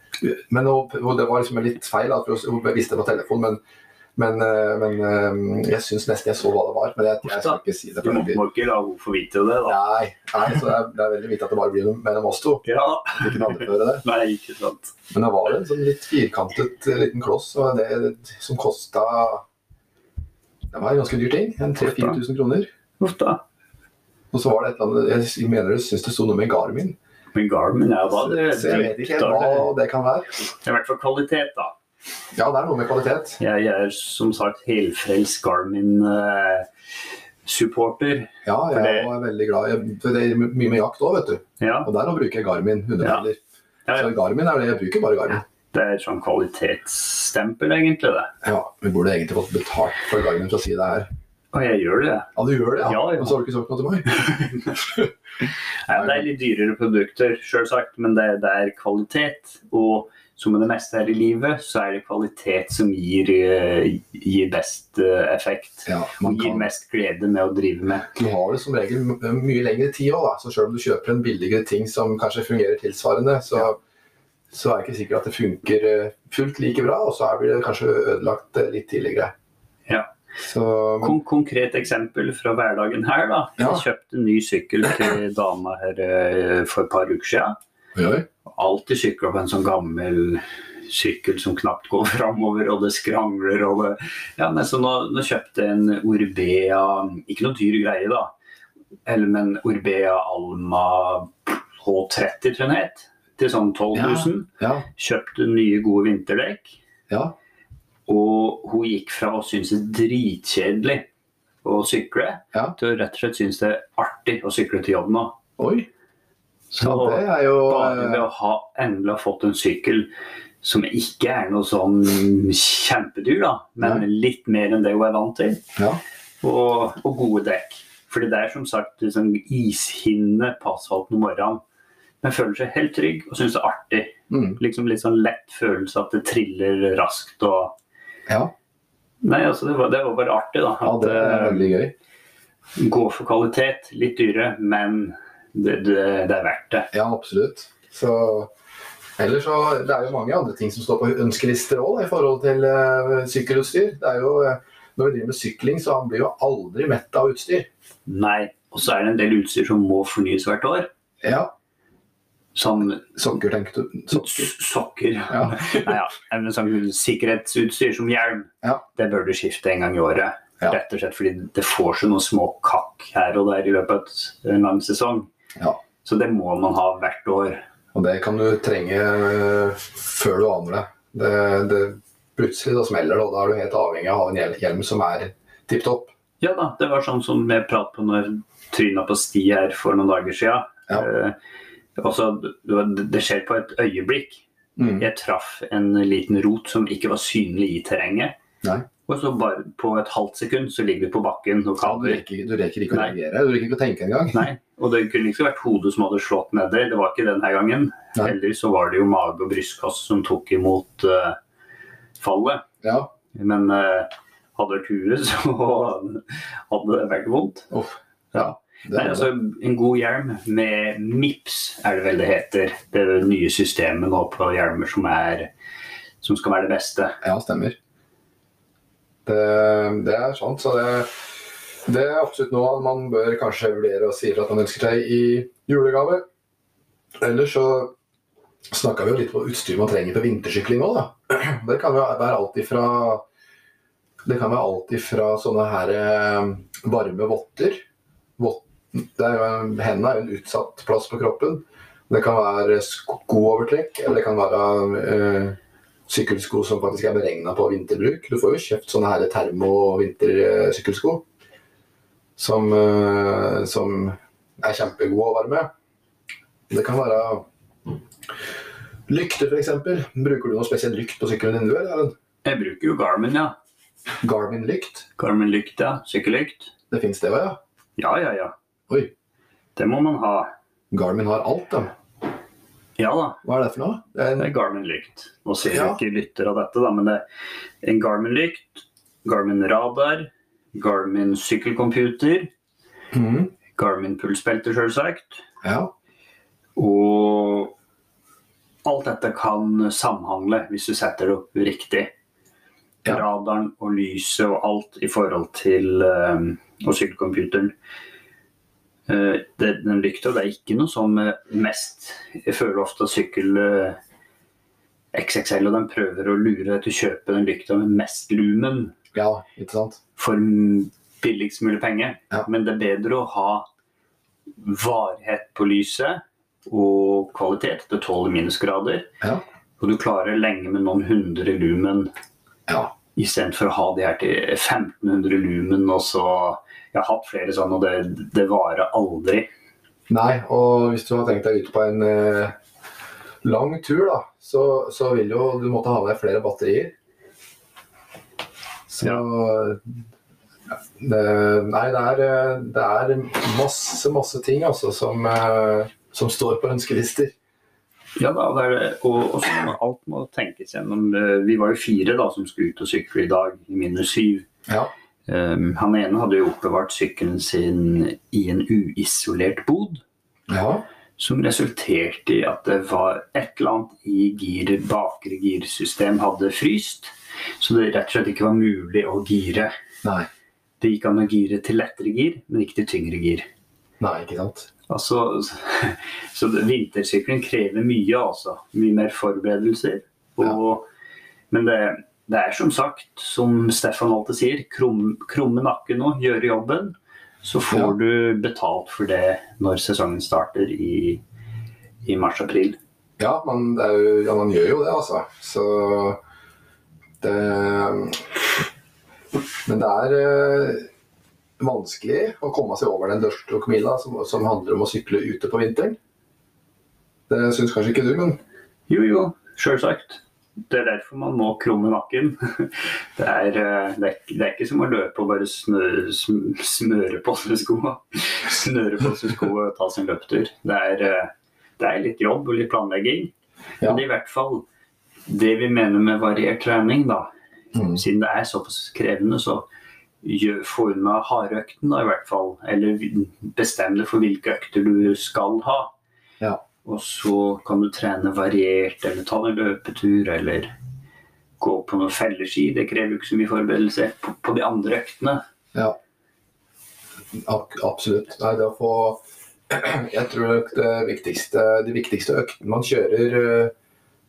Men hun, og det var liksom litt feil, at hun visste det på telefonen, men, men, eh, men eh, jeg syns nesten jeg så hva det var. Men jeg, jeg skal ikke si det. Du må, det ikke la henne få vite det, da. nei, nei, så det er, det er veldig viktig at det bare blir mellom oss to. Ja. Vi kan adføre det. Nei, ikke sant. Men det var en sånn litt firkantet eh, liten kloss og det, som kosta Det var en ganske dyr ting. En 3000-4000 kroner. Uff da. Og så var det et eller annet Jeg mener du syns det sto noe med Garmin. Men Garmin er hva det Så jeg vet ikke hva det kan være. Det er i hvert fall kvalitet, da. Ja, det er noe med kvalitet. Jeg, jeg er som sagt helfrelst Garmin-supporter. Ja, jeg det- er veldig glad jeg, for Det er mye med jakt òg, vet du. ja, Og der bruker jeg Garmin 100 Ja. Så Garmin er det jeg bruker bare Garmin. det er et sånn kvalitetsstempel, egentlig, det. Ja, Vi burde egentlig fått betalt for Garmin for å si det her. Og jeg gjør det. Ja, du gjør det, ja? Ja, ja. Og så har du ikke sagt noe til meg? Ja, det er litt dyrere produkter, selvsagt, men det, det er kvalitet. Og som med det meste her i livet, så er det kvalitet som gir, eh, gir best eh, effekt. Ja, Og gir kan. mest glede med å drive med. Du har det som regel mye lengre tid òg, så selv om du kjøper en billigere ting som kanskje fungerer tilsvarende, så, så er det ikke sikkert at det funker eh, fullt like bra, og så blir det kanskje ødelagt litt tidligere. Ja. Så Kon konkret eksempel fra hverdagen her. da. Ja. Jeg kjøpte en ny sykkel til dama her for et par uker siden. oi, oi. Alltid sykla på en sånn gammel sykkel som knapt går framover, og det skrangler og det Ja, nesten nå, nå kjøpte jeg en Orbea Ikke noe dyr greie, da. Eller, men Orbea Alma H30, tror jeg den het. Til sånn 12 000. Ja, Kjøpte nye, gode vinterdekk. ja. Og hun gikk fra å synes det er dritkjedelig å sykle, Ja. til å rett og slett synes det er artig å sykle til jobb nå. Oi. Så Ja, det er jo bare ved eh, å ha endelig fått en sykkel som ikke er noe sånn kjempedyr, da, men litt mer enn det hun er vant til, Ja. og, og gode dekk. Fordi det er som sagt liksom ishinne på asfalten om morgenen. Men føler seg helt trygg og syns det er artig. Mm, Liksom Litt sånn lett følelse at det triller raskt og ja. Nei, altså det var, det var bare artig, da. ja, det er eh, veldig gøy. gå for kvalitet. Litt dyre, men det, det, det er verdt det. Ja, absolutt. Så Ellers så Det er jo mange andre ting som står på ønskelister òg i forhold til uh, sykkelutstyr. Det er jo eh, Når vi driver med sykling, så han blir jo aldri mett av utstyr. Nei. Og så er det en del utstyr som må fornyes hvert år. Ja. Som Sokker, tenker du? Sokker. sokker. Ja. Nei, ja. Men sånn sikkerhetsutstyr som hjelm, Ja. det bør du skifte en gang i året. Ja. Rett og slett fordi det får seg noen små kakk her og der i løpet av en lang sesong. Ja. Så det må man ha hvert år. Og det kan du trenge eh, før du aner det. det, det plutselig da smeller det, og da er du helt avhengig av en hjelm som er tipp topp. Ja da, det var sånn som jeg pratet på når tryna på sti her for noen dager siden. Ja. Eh, også, det skjer på et øyeblikk. Mm. Jeg traff en liten rot som ikke var synlig i terrenget. Nei. Og så bare på et halvt sekund så ligger vi på bakken og Ja, du, reker, du rekker ikke å reagere. Du rekker ikke å tenke engang. Nei, og det kunne ikke vært hodet som hadde slått nedi. Det var ikke denne gangen. Nei. Heller så var det jo mage og brystkasse som tok imot uh, fallet. Ja. Men uh, hadde vært huet, så hadde det vært vondt. Uff. Ja. Det Nei, altså, en god hjelm med MIPS er det vel det heter. Det er det nye systemet nå på hjelmer som, er, som skal være det beste. Ja, stemmer. Det, det er sant. Så det, det er absolutt noe man bør kanskje vurdere og si at man ønsker seg i julegave. Ellers så snakka vi jo litt på utstyr man trenger på vintersykling òg, da. Det kan være alt ifra det kan være alt ifra sånne her eh, varme votter. Vott, det er jo en, hendene er jo en utsatt plass på kroppen. Det kan være skoovertrekk, eller det kan være eh, sykkelsko som faktisk er beregna på vinterbruk. Du får jo kjøpt sånne her termo-vintersykkelsko som, eh, som er kjempegode være med. Det kan være lykter, f.eks. Bruker du noe spesielt lykt på sykkelen din? eller? Jeg bruker jo Garmin, ja. Garmin-lykt? Garmin-lykt, ja. Sykkellykt. Det fins det òg, ja? Ja, ja, ja. Oi. Det må man ha. Garmin har alt, de. Ja da, Hva er det for noe? Det er det en, er Garmin-lykt. Nå ser Ja. ikke lytter av dette, da, men det er en Garmin-lykt, Garmin-radar, Garmin-sykkelcomputer, mm. Garmin-pulsbelte, selvsagt. Ja. Og alt dette kan samhandle hvis du setter det opp riktig. Ja. Radaren og lyset og alt i forhold til um, og sykkelcomputeren. Eh, det, den lykta det er ikke noe som eh, mest Jeg føler ofte at sykkel eh, XXL og de prøver å lure deg til å kjøpe den lykta med mest lumen ja, ikke sant? for billigst mulig penger. Ja. Men det er bedre å ha varighet på lyset og kvalitet. Det tåler minusgrader. Ja. Og du klarer lenge med noen hundre lumen Ja. Istedenfor å ha de her til 1500 lumen. Og så Jeg har hatt flere sånne, og det, det varer aldri. Nei, og hvis du har tenkt deg ut på en eh, lang tur, da, så, så vil jo du måtte ha med deg flere batterier. Så det, Nei, det er, eh, det er masse, masse ting altså som, eh, som står på ønskelister. Ja da, det det. Og, og så må alt må tenkes gjennom. Eh, Vi var jo fire da som skulle ut og sykle i dag, i minus syv. Ja. Um, han ene hadde jo oppbevart sykkelen sin i en uisolert bod. ja. Som resulterte i at det var et eller annet i gir, bakre girsystem hadde fryst. Så det rett og slett ikke var mulig å gire. Nei. Det gikk an å gire til lettere gir, men ikke til tyngre gir. Nei, ikke sant. Altså, så vintersykkelen krever mye, altså. Mye mer forberedelser. Og, Men det, det er som sagt, som Stefan alltid sier, krum, krumme nakken nå, gjøre jobben. Så får Ja. du betalt for det når sesongen starter i, i mars-april. Ja, ja, man gjør jo det, altså. Så det Men det er eh, vanskelig å komme seg over den dørstokkmila som, som handler om å sykle ute på vinteren. Det syns kanskje ikke du, men Jo, jo, sjølsagt. Det er derfor man må krumme nakken. Det er, eh, det er, det er ikke som å løpe og bare snø, smøre på seg skoa. Snøre på seg skoa og ta seg en løptur. Det er, eh, det er litt jobb og litt planlegging. Ja. Men i hvert fall det vi mener med variert trening, da. Mm. Siden det er såpass krevende, så unna hardøkten, da i hvert fall. Eller bestem deg for hvilke økter du skal ha. Ja. Og så kan du trene variert, eller ta en løpetur, eller gå på noen felleski. Det krever ikke så mye forberedelse på, på de andre øktene. ja. Absolutt. Nei, det å få Jeg tror det viktigste, de viktigste øktene man kjører eh,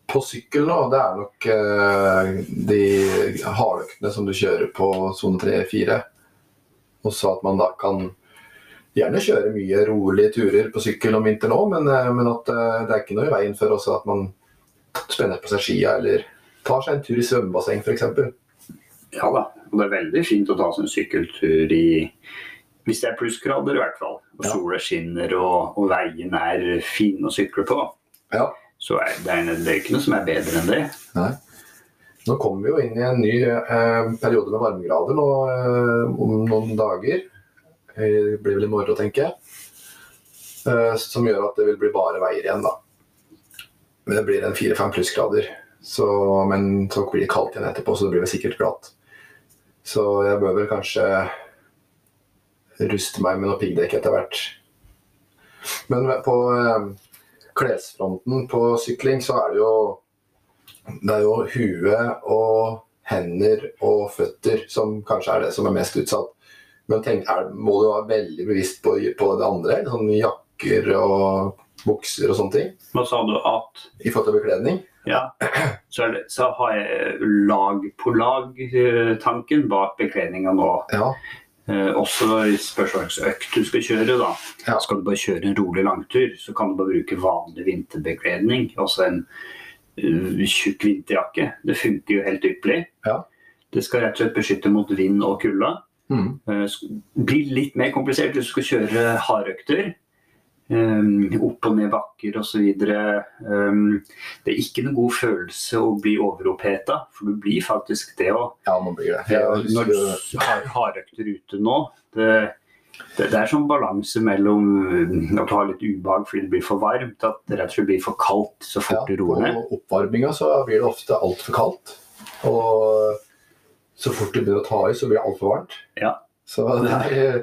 på sykkel nå, det er nok eh, de hardøktene som du kjører på sone 3-4. Og så at man da kan gjerne kjøre mye rolige turer på sykkel om vinteren òg, men, eh, men at eh, det er ikke noe i veien for også at man spenner på seg skia eller tar seg en tur i svømmebasseng f.eks. Ja da, og det er veldig fint å ta seg en sykkeltur i Hvis det er plussgrader, i hvert fall. Og Ja. sola skinner og, og veien er fin å sykle på. Ja. Så er det, er, det er ikke noe som er bedre enn det. Nei. Nå kommer vi jo inn i en ny eh, periode med varmegrader nå eh, om noen dager. Det blir vel i morgen, tenker jeg. Eh, som gjør at det vil bli bare veier igjen, da. Men det blir en fire-fem plussgrader. Men så blir det kaldt igjen etterpå, så det blir vel sikkert glatt. Så jeg bør vel kanskje ruste meg med noe piggdekk etter hvert. Men på eh, klesfronten på sykling så er det jo Det er jo huet og hender og føtter som kanskje er det som er mest utsatt. Men tenk, er, må du være veldig bevisst på, på det andre? Sånn jakker og bukser og sånne ting? Hva sa du at I forhold til bekledning? Ja, så, det, så har jeg lag på lag-tanken bak bekledninga nå. Ja. Eh, også økt du skal kjøre. da. Ja. Skal du bare kjøre en rolig langtur, så kan du bare bruke vanlig vinterbekledning. Altså en uh, tjukk vinterjakke. Det funker jo helt ypperlig. Ja. Det skal rett og slett beskytte mot vind og kulde. Mm. Eh, blir litt mer komplisert hvis du skal kjøre hardøkter. Um, opp og ned bakker osv. Um, det er ikke noen god følelse å bli overoppheta, for du blir faktisk det òg. ja, man blir det. Ja, når du har hardøkter ute nå, det, det, det er sånn balanse mellom at du har litt ubehag fordi det blir for varmt, at det rett og slett blir for kaldt så ja, fort du roer ned. på oppvarminga så blir det ofte altfor kaldt. Og så fort du begynner å ta i, så blir det altfor varmt. Ja. Så det er,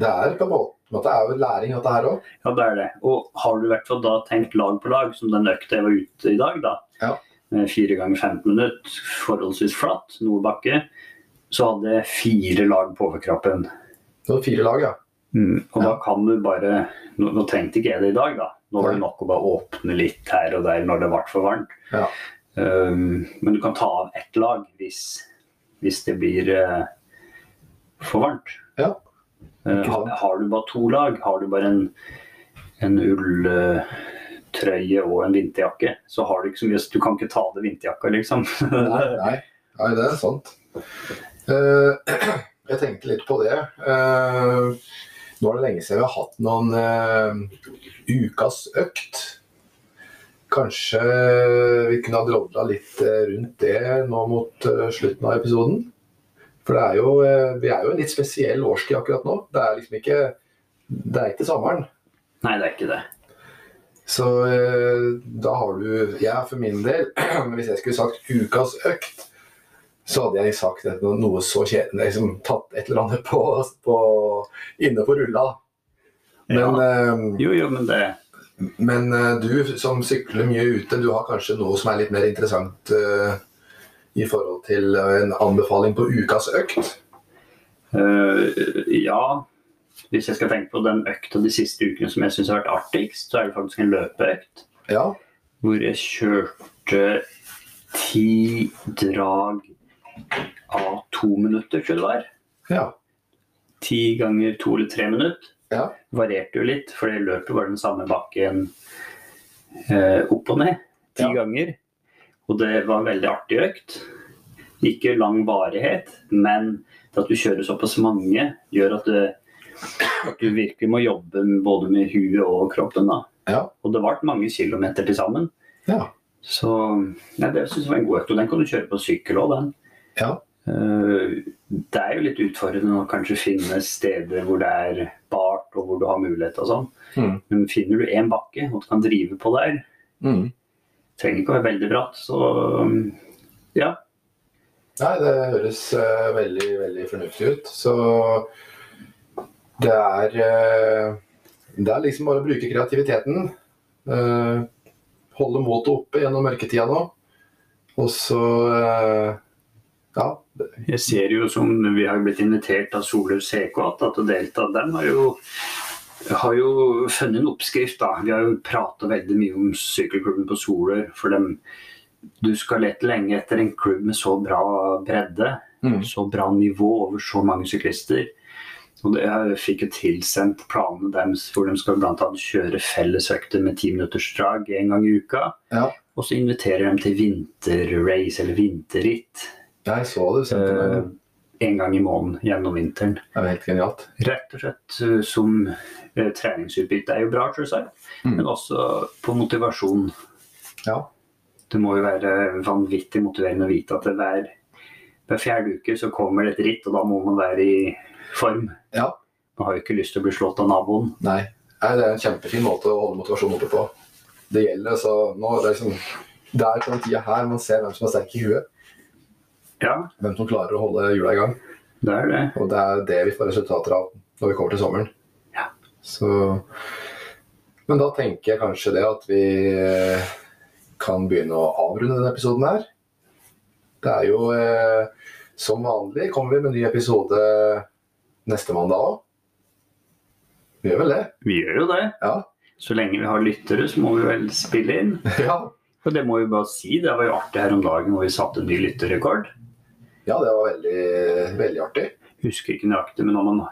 det er på en måte det er jo læring, dette her òg. Ja, det er det. Og har du i hvert fall da tenkt lag på lag, som den økta jeg var ute i dag, da. Ja. Med Fire ganger 15 minutter, forholdsvis flatt, noe bakke. Så hadde jeg fire lag på overkroppen. Så fire lag, ja. Mm, og Ja. da kan du bare nå, nå trengte ikke jeg det i dag, da. Nå var det nok å bare åpne litt her og der når det ble for varmt. Ja. Um, men du kan ta av ett lag hvis, hvis det blir uh, for varmt. Ja. Eh, har, har du bare to lag, har du bare en, en ulltrøye og en vinterjakke, så har du ikke så mye Du kan ikke ta av deg vinterjakka, liksom. Nei, nei. nei, det er sant. Uh, jeg tenkte litt på det. Uh, nå er det lenge siden vi har hatt noen uh, ukas økt. Kanskje vi kunne ha drodla litt rundt det nå mot slutten av episoden. For det er jo, eh, vi er jo en litt spesiell årstid akkurat nå. Det er liksom ikke Det er ikke sommeren. Nei, det er ikke det. Så eh, da har du Jeg for min del, hvis jeg skulle sagt ukas økt, så hadde jeg sagt et- noe så kjedelig liksom tatt et eller annet på, på inne på rulla. Men, ja. Jo, jo, men det men eh, du som sykler mye ute, du har kanskje noe som er litt mer interessant eh, i forhold til eh, en anbefaling på ukas økt? Uh, ja, hvis jeg skal tenke på den økta de siste ukene som jeg syns har vært artigst, så er det faktisk en løpeøkt. Ja. Hvor jeg kjørte ti drag av to minutter, tror jeg det var. Ja. Ti ganger to eller tre minutter. Ja. Varierte jo litt, for det løpet var den samme bakken eh, opp og ned. Ti Ja. ganger. Og det var en veldig artig økt. Ikke lang varighet, men at du kjører såpass mange, gjør at du, at du virkelig må jobbe både med huet og kroppen. da. Ja. Og det ble mange kilometer til sammen. Ja. Så ja, det synes jeg var en god økt. Og den kan du kjøre på sykkel òg, den. Ja. Eh, Det er jo litt utfordrende å kanskje finne steder hvor det er bart og hvor du har mulighet og sånn. Mm. Men finner du én bakke og du kan drive på der, Mm. Trenger ikke å være veldig bratt, så um, ja. Nei, det høres uh, veldig, veldig fornuftig ut. Så det er uh, Det er liksom bare å bruke kreativiteten. Uh, holde motet oppe gjennom mørketida nå. Og så Ja. Jeg ser jo som vi har blitt invitert av Solør CK at, å delta. dem har jo, har jo funnet en oppskrift. da. Vi har jo prata veldig mye om sykkelklubben på Solør. For dem, du skal lete lenge etter en klubb med så bra bredde. Mm. Så bra nivå over så mange syklister. Og det, jeg fikk jo tilsendt planene deres hvor de skal blant annet kjøre fellesøkter med timinuttersdrag en gang i uka. Ja. Og så inviterer de til vinterrace eller vinterritt. Jeg så det. sendte Eh, meg. en gang i måneden gjennom vinteren. Det er helt genialt. Rett og slett eh, som eh, treningsutbytte er jo bra, selvsagt, Mm. men også på motivasjon. Ja. Det må jo være vanvittig motiverende å vite at det hver, hver fjerde uke så kommer det et ritt, og da må man være i form. Ja. Man har jo ikke lyst til å bli slått av naboen. Nei. Nei, det er en kjempefin måte å holde motivasjonen oppe på. Det gjelder så nå, det er liksom Det er på den tida her man ser hvem som er sterk i huet. Ja, Hvem som klarer å holde hjula i gang. det er det. Og det er det vi får resultater av når vi kommer til sommeren. Så Men da tenker jeg kanskje det at vi eh, kan begynne å avrunde denne episoden her. Det er jo eh, som vanlig kommer vi med en ny episode neste mandag òg. Vi gjør vel det? Vi gjør jo det. Ja. Så lenge vi har lyttere, så må vi vel spille inn. ja. Og det må vi bare si. Det var jo artig her om dagen hvor vi satte en ny lytterrekord. Ja, det var veldig, veldig artig. Husker ikke nøyaktig, men når man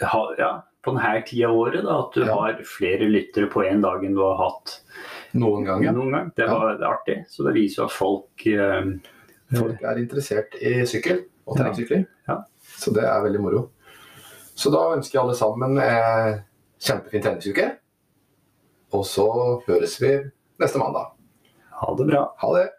har ja, på denne tida av året, da, at du Ja. har flere lyttere på én dag enn du har hatt Noen ganger. noen gang, det var er artig. Så det viser jo at folk eh, Folk er interessert i sykkel og Ja. terrengsykling. Ja. Så det er veldig moro. Så da ønsker jeg alle sammen eh, kjempefin treningsuke. Og så høres vi neste mandag. Ha det bra. Ha det!